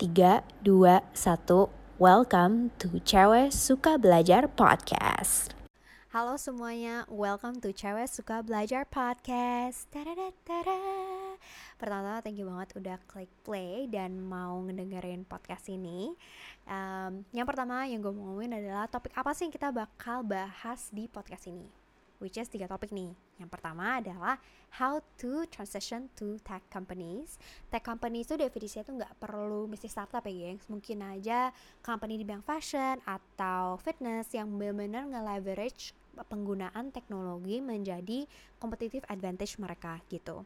3, 2, 1 Welcome to Cewek Suka Belajar Podcast. Halo semuanya, welcome to Cewek Suka Belajar Podcast. Tadadadada. Pertama-tama thank you banget udah klik play dan mau ngedengerin podcast ini. Um, Yang pertama yang gue mau ngomongin adalah topik apa sih yang kita bakal bahas di podcast ini which is tiga topik nih. Yang pertama adalah how to transition to tech companies. Tech companies itu definisinya tuh nggak perlu mesti startup ya gengs. Mungkin aja company di bidang fashion atau fitness yang benar-benar nge-leverage penggunaan teknologi menjadi competitive advantage mereka gitu.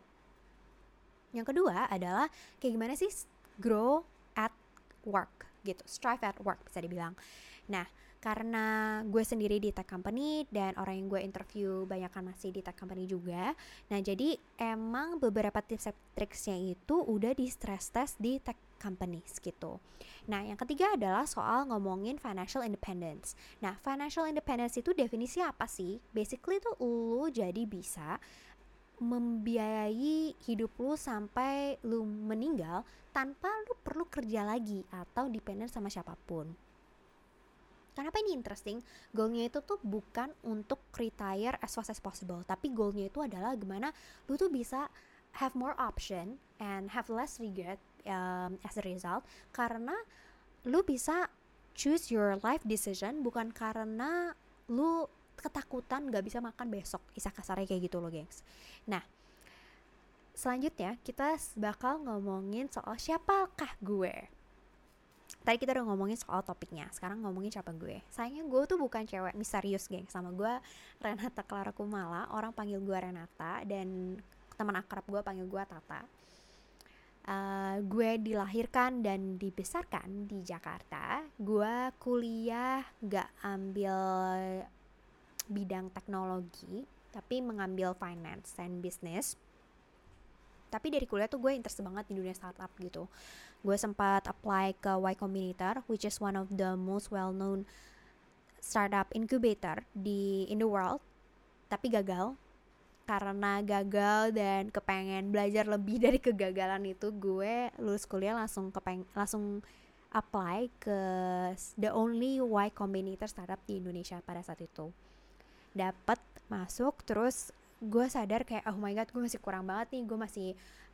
Yang kedua adalah kayak gimana sih grow at work gitu, strive at work bisa dibilang. Nah, karena gue sendiri di tech company dan orang yang gue interview banyak kan masih di tech company juga. Nah jadi emang beberapa tips and tricksnya itu udah di stress test di tech companies gitu. Nah yang ketiga adalah soal ngomongin financial independence. Nah financial independence itu definisi apa sih? Basically tuh lu jadi bisa membiayai hidup lu sampai lu meninggal tanpa lu perlu kerja lagi atau dependent sama siapa pun Kenapa ini interesting? Goalnya itu tuh bukan untuk retire as fast as possible, tapi goalnya itu adalah gimana lu tuh bisa have more option and have less regret um, as a result. Karena lu bisa choose your life decision bukan karena lu ketakutan gak bisa makan besok isa kasarnya kayak gitu loh gengs. Nah selanjutnya kita bakal ngomongin soal siapakah gue tadi kita udah ngomongin soal topiknya sekarang ngomongin siapa gue. Sayangnya gue tuh bukan cewek misterius geng. Sama gue Renata Clara Kumala. Orang panggil gue Renata dan teman akrab gue panggil gue Tata. Uh, gue dilahirkan dan dibesarkan di Jakarta. Gue kuliah gak ambil bidang teknologi tapi mengambil finance and business. Tapi dari kuliah tuh gue interest banget di dunia startup gitu gue sempat apply ke Y Combinator which is one of the most well known startup incubator di in the world tapi gagal. Karena gagal dan kepengen belajar lebih dari kegagalan itu gue lulus kuliah langsung kepeng langsung apply ke the only Y Combinator startup di Indonesia pada saat itu. Dapat masuk terus gue sadar kayak oh my god gue masih kurang banget nih gue masih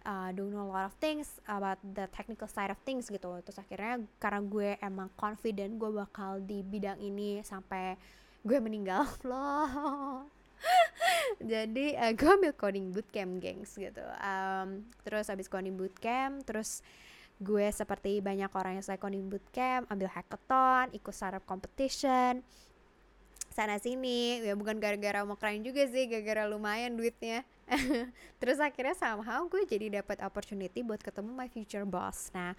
uh, don't a lot of things about the technical side of things gitu. Terus akhirnya karena gue emang confident gue bakal di bidang ini sampai gue meninggal. Loh jadi uh, gue ambil coding bootcamp gengs gitu. Um, terus habis coding bootcamp terus gue seperti banyak orang yang selesai coding bootcamp ambil hackathon ikut startup competition sana sini. Ya bukan gara-gara mau keren juga sih gara-gara lumayan duitnya. Terus akhirnya somehow gue jadi dapat opportunity buat ketemu my future boss. Nah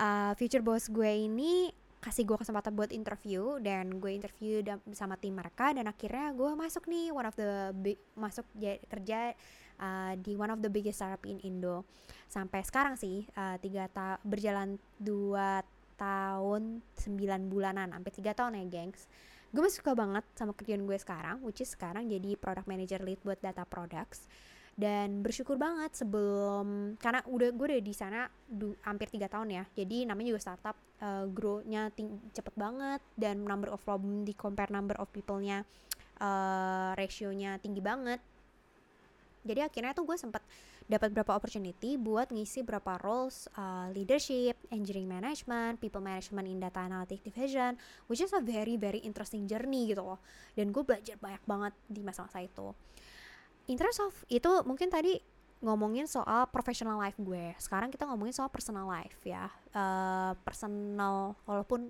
uh, future boss gue ini kasih gue kesempatan buat interview dan gue interview sama tim mereka dan akhirnya gue masuk nih one of the big, masuk kerja uh, di one of the biggest startup in Indo. Sampai sekarang sih uh, tiga ta berjalan dua tahun sembilan bulanan hampir tiga tahun ya gengs gue masih suka banget sama kerjaan gue sekarang which is sekarang jadi product manager lead buat data products. Dan bersyukur banget sebelum karena udah gue udah di sana hampir tiga tahun ya. Jadi namanya juga startup uh, grow-nya cepet banget dan number of problem di compare number of people-nya uh, ratio-nya tinggi banget jadi akhirnya tuh gue sempat dapat berapa opportunity buat ngisi berapa roles uh, leadership, engineering management, people management in data analytic division, which is a very very interesting journey gitu loh. Dan gue belajar banyak banget di masa-masa itu. In terms of itu mungkin tadi ngomongin soal professional life gue. Sekarang kita ngomongin soal personal life ya. Uh, personal walaupun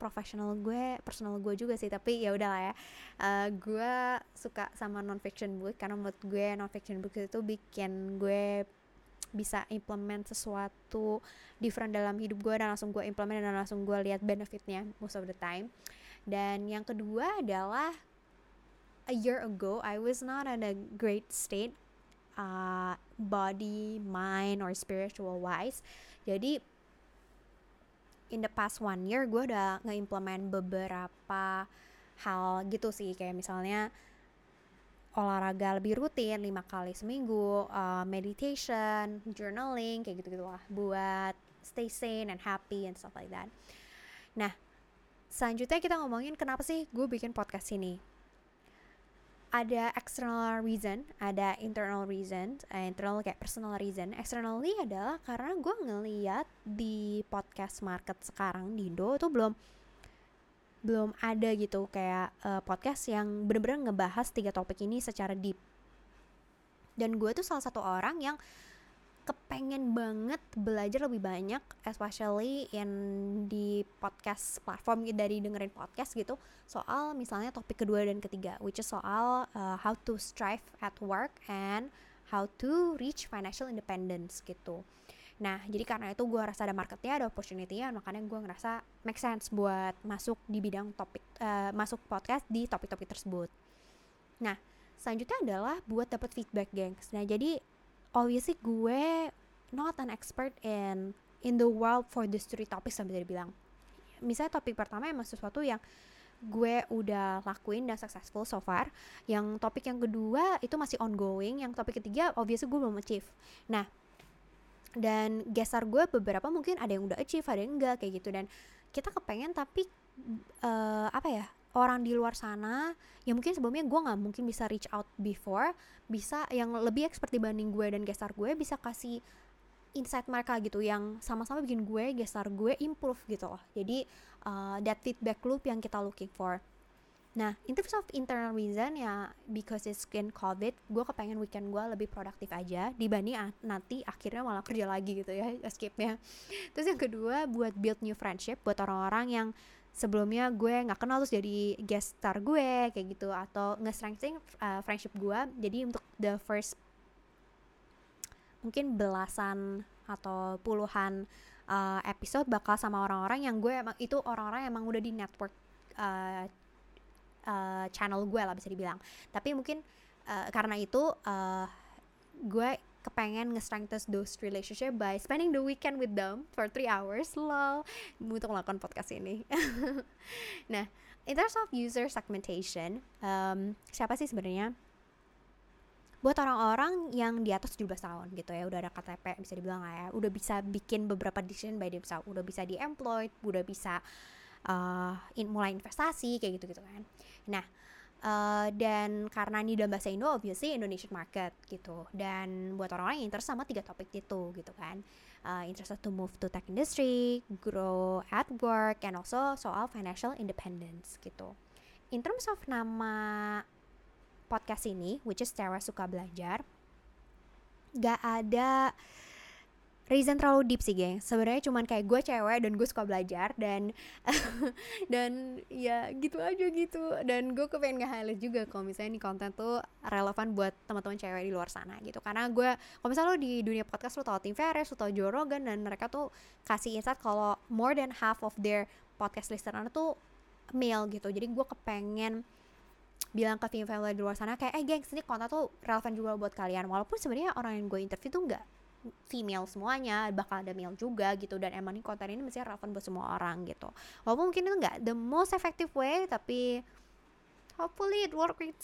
profesional gue personal gue juga sih tapi ya udahlah ya. Uh, gue suka sama non fiction book karena menurut gue non fiction book itu bikin gue bisa implement sesuatu different dalam hidup gue dan langsung gue implement dan langsung gue lihat benefitnya most of the time. Dan yang kedua adalah a year ago I was not in a great state uh, body mind or spiritual wise jadi in the past one year gue udah ngeimplement beberapa hal gitu sih. Kayak misalnya olahraga lebih rutin lima kali seminggu uh, meditation journaling kayak gitu gitu lah buat stay sane and happy and stuff like that. Nah selanjutnya kita ngomongin kenapa sih gue bikin podcast ini ada external reason, ada internal reason, uh, internal kayak personal reason. Externally adalah karena gue ngeliat di podcast market sekarang di Indo itu belum belum ada gitu kayak uh, podcast yang bener-bener ngebahas tiga topik ini secara deep. Dan gue tuh salah satu orang yang kepengen banget belajar lebih banyak especially in di podcast platform dari dengerin podcast gitu. Soal misalnya topik kedua dan ketiga which is soal uh, how to strive at work and how to reach financial independence gitu. Nah jadi karena itu gue rasa ada marketnya ada opportunity-nya makanya gue ngerasa make sense buat masuk di bidang topik uh, masuk podcast di topik-topik tersebut. Nah selanjutnya adalah buat dapat feedback gengs. Nah jadi obviously gue not an expert in in the world for this three topics sampai dibilang misalnya topik pertama emang sesuatu yang gue udah lakuin dan successful so far. Yang topik yang kedua itu masih ongoing. Yang topik ketiga obviously gue belum achieve. Nah dan gestar gue beberapa mungkin ada yang udah achieve ada yang enggak kayak gitu. Dan kita kepengen tapi uh, apa ya orang di luar sana yang mungkin sebelumnya gue nggak mungkin bisa reach out before bisa yang lebih expert dibanding gue dan gestar gue bisa kasih insight mereka gitu yang sama-sama bikin gue gestar gue improve gitu loh jadi uh, that feedback loop yang kita looking for Nah, in terms of internal reason ya because it's in COVID, gue kepengen weekend gue lebih produktif aja dibanding nanti akhirnya malah kerja lagi gitu ya escape-nya. Terus yang kedua buat build new friendship buat orang-orang yang sebelumnya gue nggak kenal terus jadi guest star gue kayak gitu. Atau nge-strengthening uh, friendship gue. Jadi untuk the first mungkin belasan atau puluhan uh, episode bakal sama orang-orang yang gue emang itu orang-orang emang udah di network uh, uh, channel gue lah bisa dibilang. Tapi mungkin uh, karena itu uh, gue kepengen nge-strengthen those relationship by spending the weekend with them for three hours. Lol. Untuk melakukan podcast ini. Nah in terms of user segmentation um, siapa sih sebenarnya? Buat orang-orang yang di atas 17 tahun gitu ya udah ada KTP bisa dibilang ya. Udah bisa bikin beberapa decision by themselves. Udah bisa di employed udah bisa uh, in, mulai investasi kayak gitu gitu kan. Nah Uh, dan karena ini dalam bahasa Indo obviously Indonesian market gitu. Dan buat orang-orang yang interest sama tiga topik itu gitu kan. Uh, interested to move to tech industry grow at work and also soal financial independence gitu. In terms of nama podcast ini which is Sarah suka belajar gak ada reason terlalu deep sih geng. Sebenarnya cuman kayak gue cewek dan gue suka belajar dan dan ya gitu aja gitu. Dan gue kepengen nge-highlight juga kalau misalnya nih konten tuh relevan buat teman-teman cewek di luar sana gitu. Karena gue kalau misalnya lo di dunia podcast lo tau Tim Ferriss lo tau Joe Rogan dan mereka tuh kasih insight kalau more than half of their podcast listener tuh male gitu. Jadi gue kepengen bilang ke female di luar sana kayak eh gengs ini konten tuh relevan juga buat kalian. Walaupun sebenarnya orang yang gue interview tuh enggak female semuanya bakal ada male juga gitu. Dan emang ini konten ini mesti relevan buat semua orang gitu. Walaupun mungkin itu nggak the most effective way tapi hopefully it work in,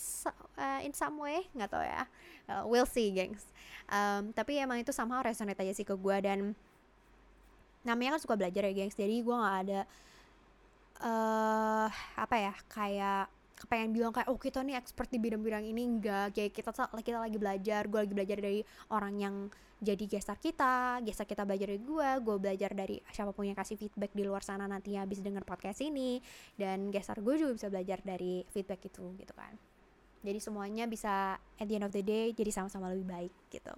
uh, in some way nggak tau ya. Uh, we'll see gengs. Um, tapi emang itu sama resonate aja sih ke gue dan namanya kan suka belajar ya gengs. Jadi gue nggak ada uh, apa ya kayak kepengen bilang kayak oh kita nih expert di bidang-bidang ini. Enggak kayak kita kita lagi belajar gue lagi belajar dari orang yang jadi gestar kita gestar kita belajar dari gue gue belajar dari siapa pun yang kasih feedback di luar sana nantinya habis denger podcast ini dan gestar gue juga bisa belajar dari feedback itu gitu kan. Jadi semuanya bisa at the end of the day jadi sama-sama lebih baik gitu.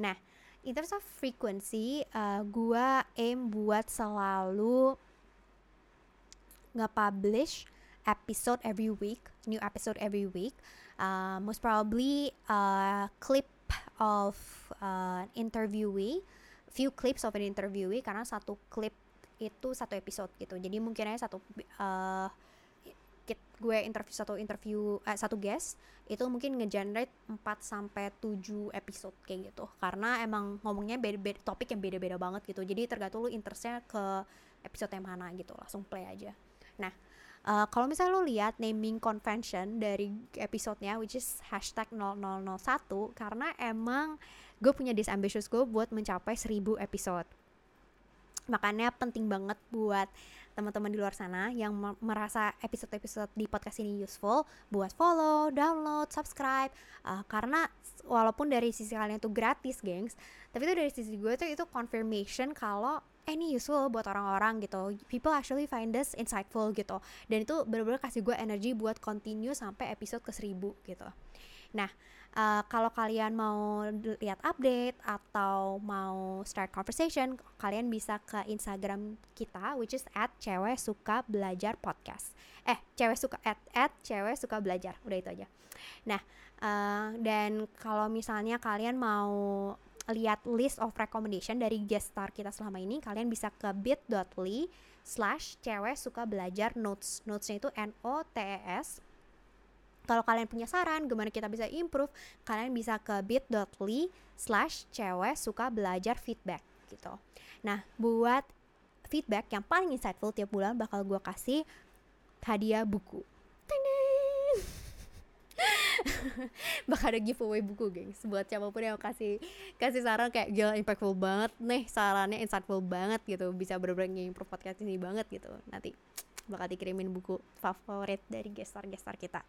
Nah in terms of frequency uh, gue aim buat selalu nge-publish episode every week, new episode every week. Uh, most probably a clip of uh, interviewee, few clips of an interviewee karena satu clip itu satu episode gitu. Jadi mungkin aja satu uh, gue interview satu interview eh, satu guest itu mungkin ngegenerate 4 sampai 7 episode kayak gitu. Karena emang ngomongnya beda-beda topik yang beda-beda banget gitu. Jadi tergantung lu interestnya ke episode yang mana gitu. Langsung play aja. Nah, Uh, kalau misalnya lo lihat naming convention dari episodenya which is hashtag 0001 karena emang gue punya this goal buat mencapai 1000 episode. Makanya penting banget buat teman-teman di luar sana yang merasa episode-episode di podcast ini useful buat follow, download, subscribe. Uh, karena walaupun dari sisi kalian itu gratis, gengs, tapi itu dari sisi gue tuh itu confirmation kalau eh ini useful buat orang-orang gitu. People actually find this insightful gitu. Dan itu benar-benar kasih gue energi buat continue sampai episode ke seribu gitu. Nah uh, kalau kalian mau lihat update atau mau start conversation kalian bisa ke Instagram kita which is at cewek suka belajar podcast. Eh cewek suka at, at cewek suka belajar. Udah itu aja. Nah uh, dan kalau misalnya kalian mau lihat list of recommendation dari guest star kita selama ini kalian bisa ke bit.ly slash cewek suka belajar notes. Notesnya itu N O T E S. Kalau kalian punya saran gimana kita bisa improve kalian bisa ke bit.ly slash cewek suka belajar feedback gitu. Nah buat feedback yang paling insightful tiap bulan bakal gue kasih hadiah buku bakal ada giveaway buku gengs. Buat siapa pun yang kasih kasih saran kayak gila impactful banget nih sarannya insightful banget gitu. Bisa bener-bener nge-improve podcast ini banget gitu. Nanti bakal dikirimin buku favorit dari gestar gestar kita.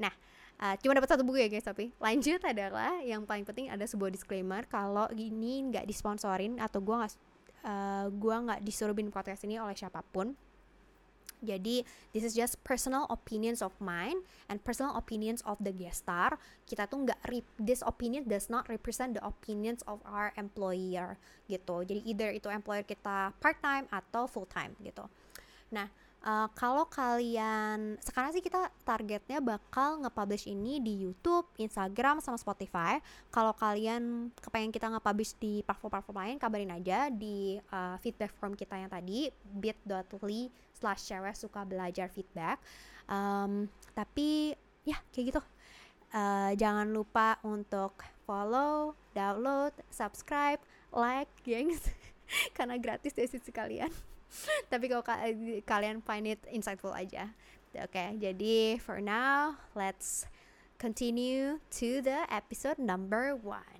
Nah Uh, cuma dapat satu buku ya guys tapi. Lanjut adalah yang paling penting ada sebuah disclaimer. Kalau ini nggak disponsorin atau gue nggak uh, gua nggak disuruh bikin podcast ini oleh siapa pun jadi this is just personal opinions of mine and personal opinions of the guest star. Kita tuh nggak this opinion does not represent the opinions of our employer gitu. Jadi either itu employer kita part time atau full time gitu. Nah, uh, kalau kalian sekarang sih kita targetnya bakal nge-publish ini di YouTube, Instagram sama Spotify. Kalau kalian kepengen kita nge-publish di platform-platform lain, kabarin aja di uh, feedback form kita yang tadi bit.ly slash cewek suka belajar feedback. Um, tapi ya kayak gitu. Uh, jangan lupa untuk follow, download, subscribe, like, gengs, karena gratis dari sisi kalian. tapi kalau ka kalian find it insightful aja. Oke okay, jadi for now let's continue to the episode number one